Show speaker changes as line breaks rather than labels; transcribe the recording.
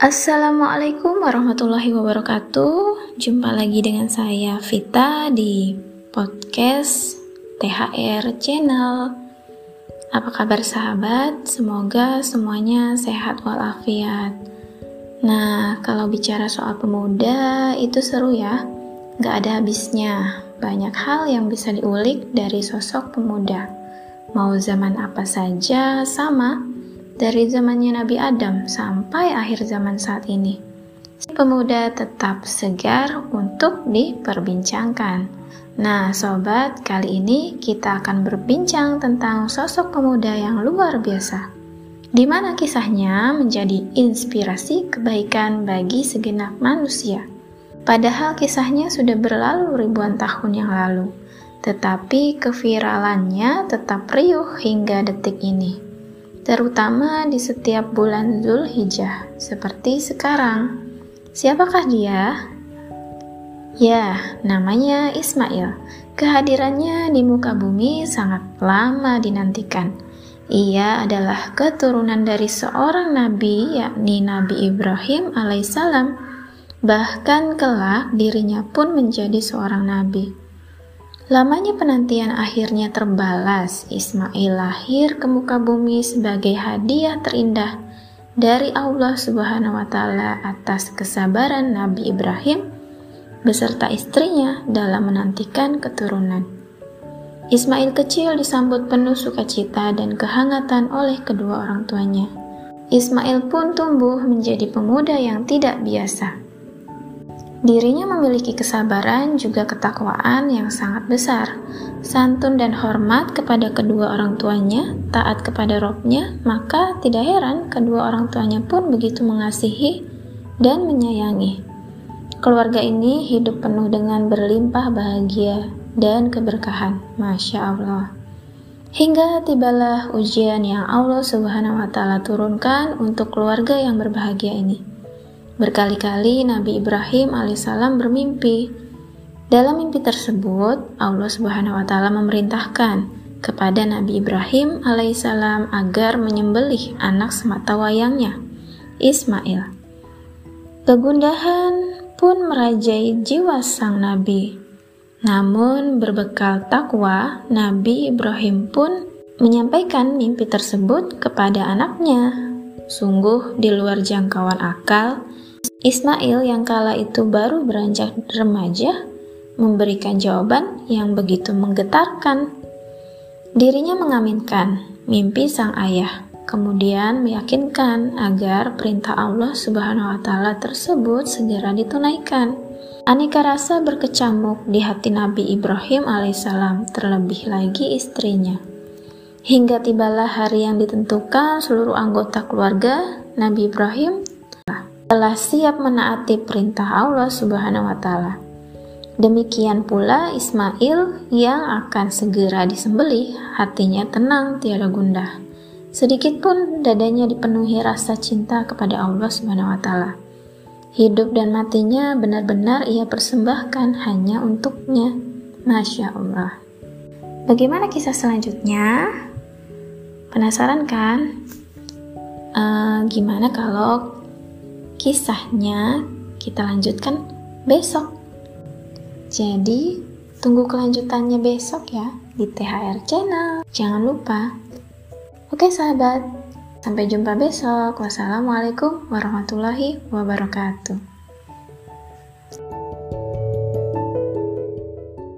Assalamualaikum warahmatullahi wabarakatuh. Jumpa lagi dengan saya Vita di podcast THR Channel. Apa kabar sahabat? Semoga semuanya sehat walafiat. Nah, kalau bicara soal pemuda itu seru ya. Gak ada habisnya. Banyak hal yang bisa diulik dari sosok pemuda. Mau zaman apa saja sama dari zamannya Nabi Adam sampai akhir zaman saat ini. Si pemuda tetap segar untuk diperbincangkan. Nah, sobat, kali ini kita akan berbincang tentang sosok pemuda yang luar biasa. Di mana kisahnya menjadi inspirasi kebaikan bagi segenap manusia. Padahal kisahnya sudah berlalu ribuan tahun yang lalu, tetapi keviralannya tetap riuh hingga detik ini terutama di setiap bulan Zulhijjah, seperti sekarang. Siapakah dia? Ya, namanya Ismail. Kehadirannya di muka bumi sangat lama dinantikan. Ia adalah keturunan dari seorang nabi, yakni Nabi Ibrahim alaihissalam. Bahkan kelak dirinya pun menjadi seorang nabi. Lamanya penantian akhirnya terbalas. Ismail lahir ke muka bumi sebagai hadiah terindah dari Allah Subhanahu wa taala atas kesabaran Nabi Ibrahim beserta istrinya dalam menantikan keturunan. Ismail kecil disambut penuh sukacita dan kehangatan oleh kedua orang tuanya. Ismail pun tumbuh menjadi pemuda yang tidak biasa. Dirinya memiliki kesabaran juga ketakwaan yang sangat besar, santun dan hormat kepada kedua orang tuanya, taat kepada robnya, maka tidak heran kedua orang tuanya pun begitu mengasihi dan menyayangi. Keluarga ini hidup penuh dengan berlimpah bahagia dan keberkahan. Masya Allah. Hingga tibalah ujian yang Allah Subhanahu wa Ta'ala turunkan untuk keluarga yang berbahagia ini. Berkali-kali Nabi Ibrahim alaihissalam bermimpi. Dalam mimpi tersebut, Allah Subhanahu wa taala memerintahkan kepada Nabi Ibrahim alaihissalam agar menyembelih anak semata wayangnya, Ismail. Kegundahan pun merajai jiwa sang nabi. Namun berbekal takwa, Nabi Ibrahim pun menyampaikan mimpi tersebut kepada anaknya. Sungguh di luar jangkauan akal, Ismail yang kala itu baru beranjak remaja memberikan jawaban yang begitu menggetarkan. Dirinya mengaminkan mimpi sang ayah, kemudian meyakinkan agar perintah Allah Subhanahu wa taala tersebut segera ditunaikan. Aneka rasa berkecamuk di hati Nabi Ibrahim alaihissalam, terlebih lagi istrinya. Hingga tibalah hari yang ditentukan seluruh anggota keluarga Nabi Ibrahim telah siap menaati perintah Allah Subhanahu wa taala. Demikian pula Ismail yang akan segera disembelih, hatinya tenang tiada gundah. Sedikit pun dadanya dipenuhi rasa cinta kepada Allah Subhanahu wa taala. Hidup dan matinya benar-benar ia persembahkan hanya untuknya. Masya Allah. Bagaimana kisah selanjutnya? Penasaran kan? Uh, gimana kalau Kisahnya kita lanjutkan besok. Jadi, tunggu kelanjutannya besok ya di THR Channel. Jangan lupa. Oke sahabat, sampai jumpa besok. Wassalamualaikum warahmatullahi wabarakatuh.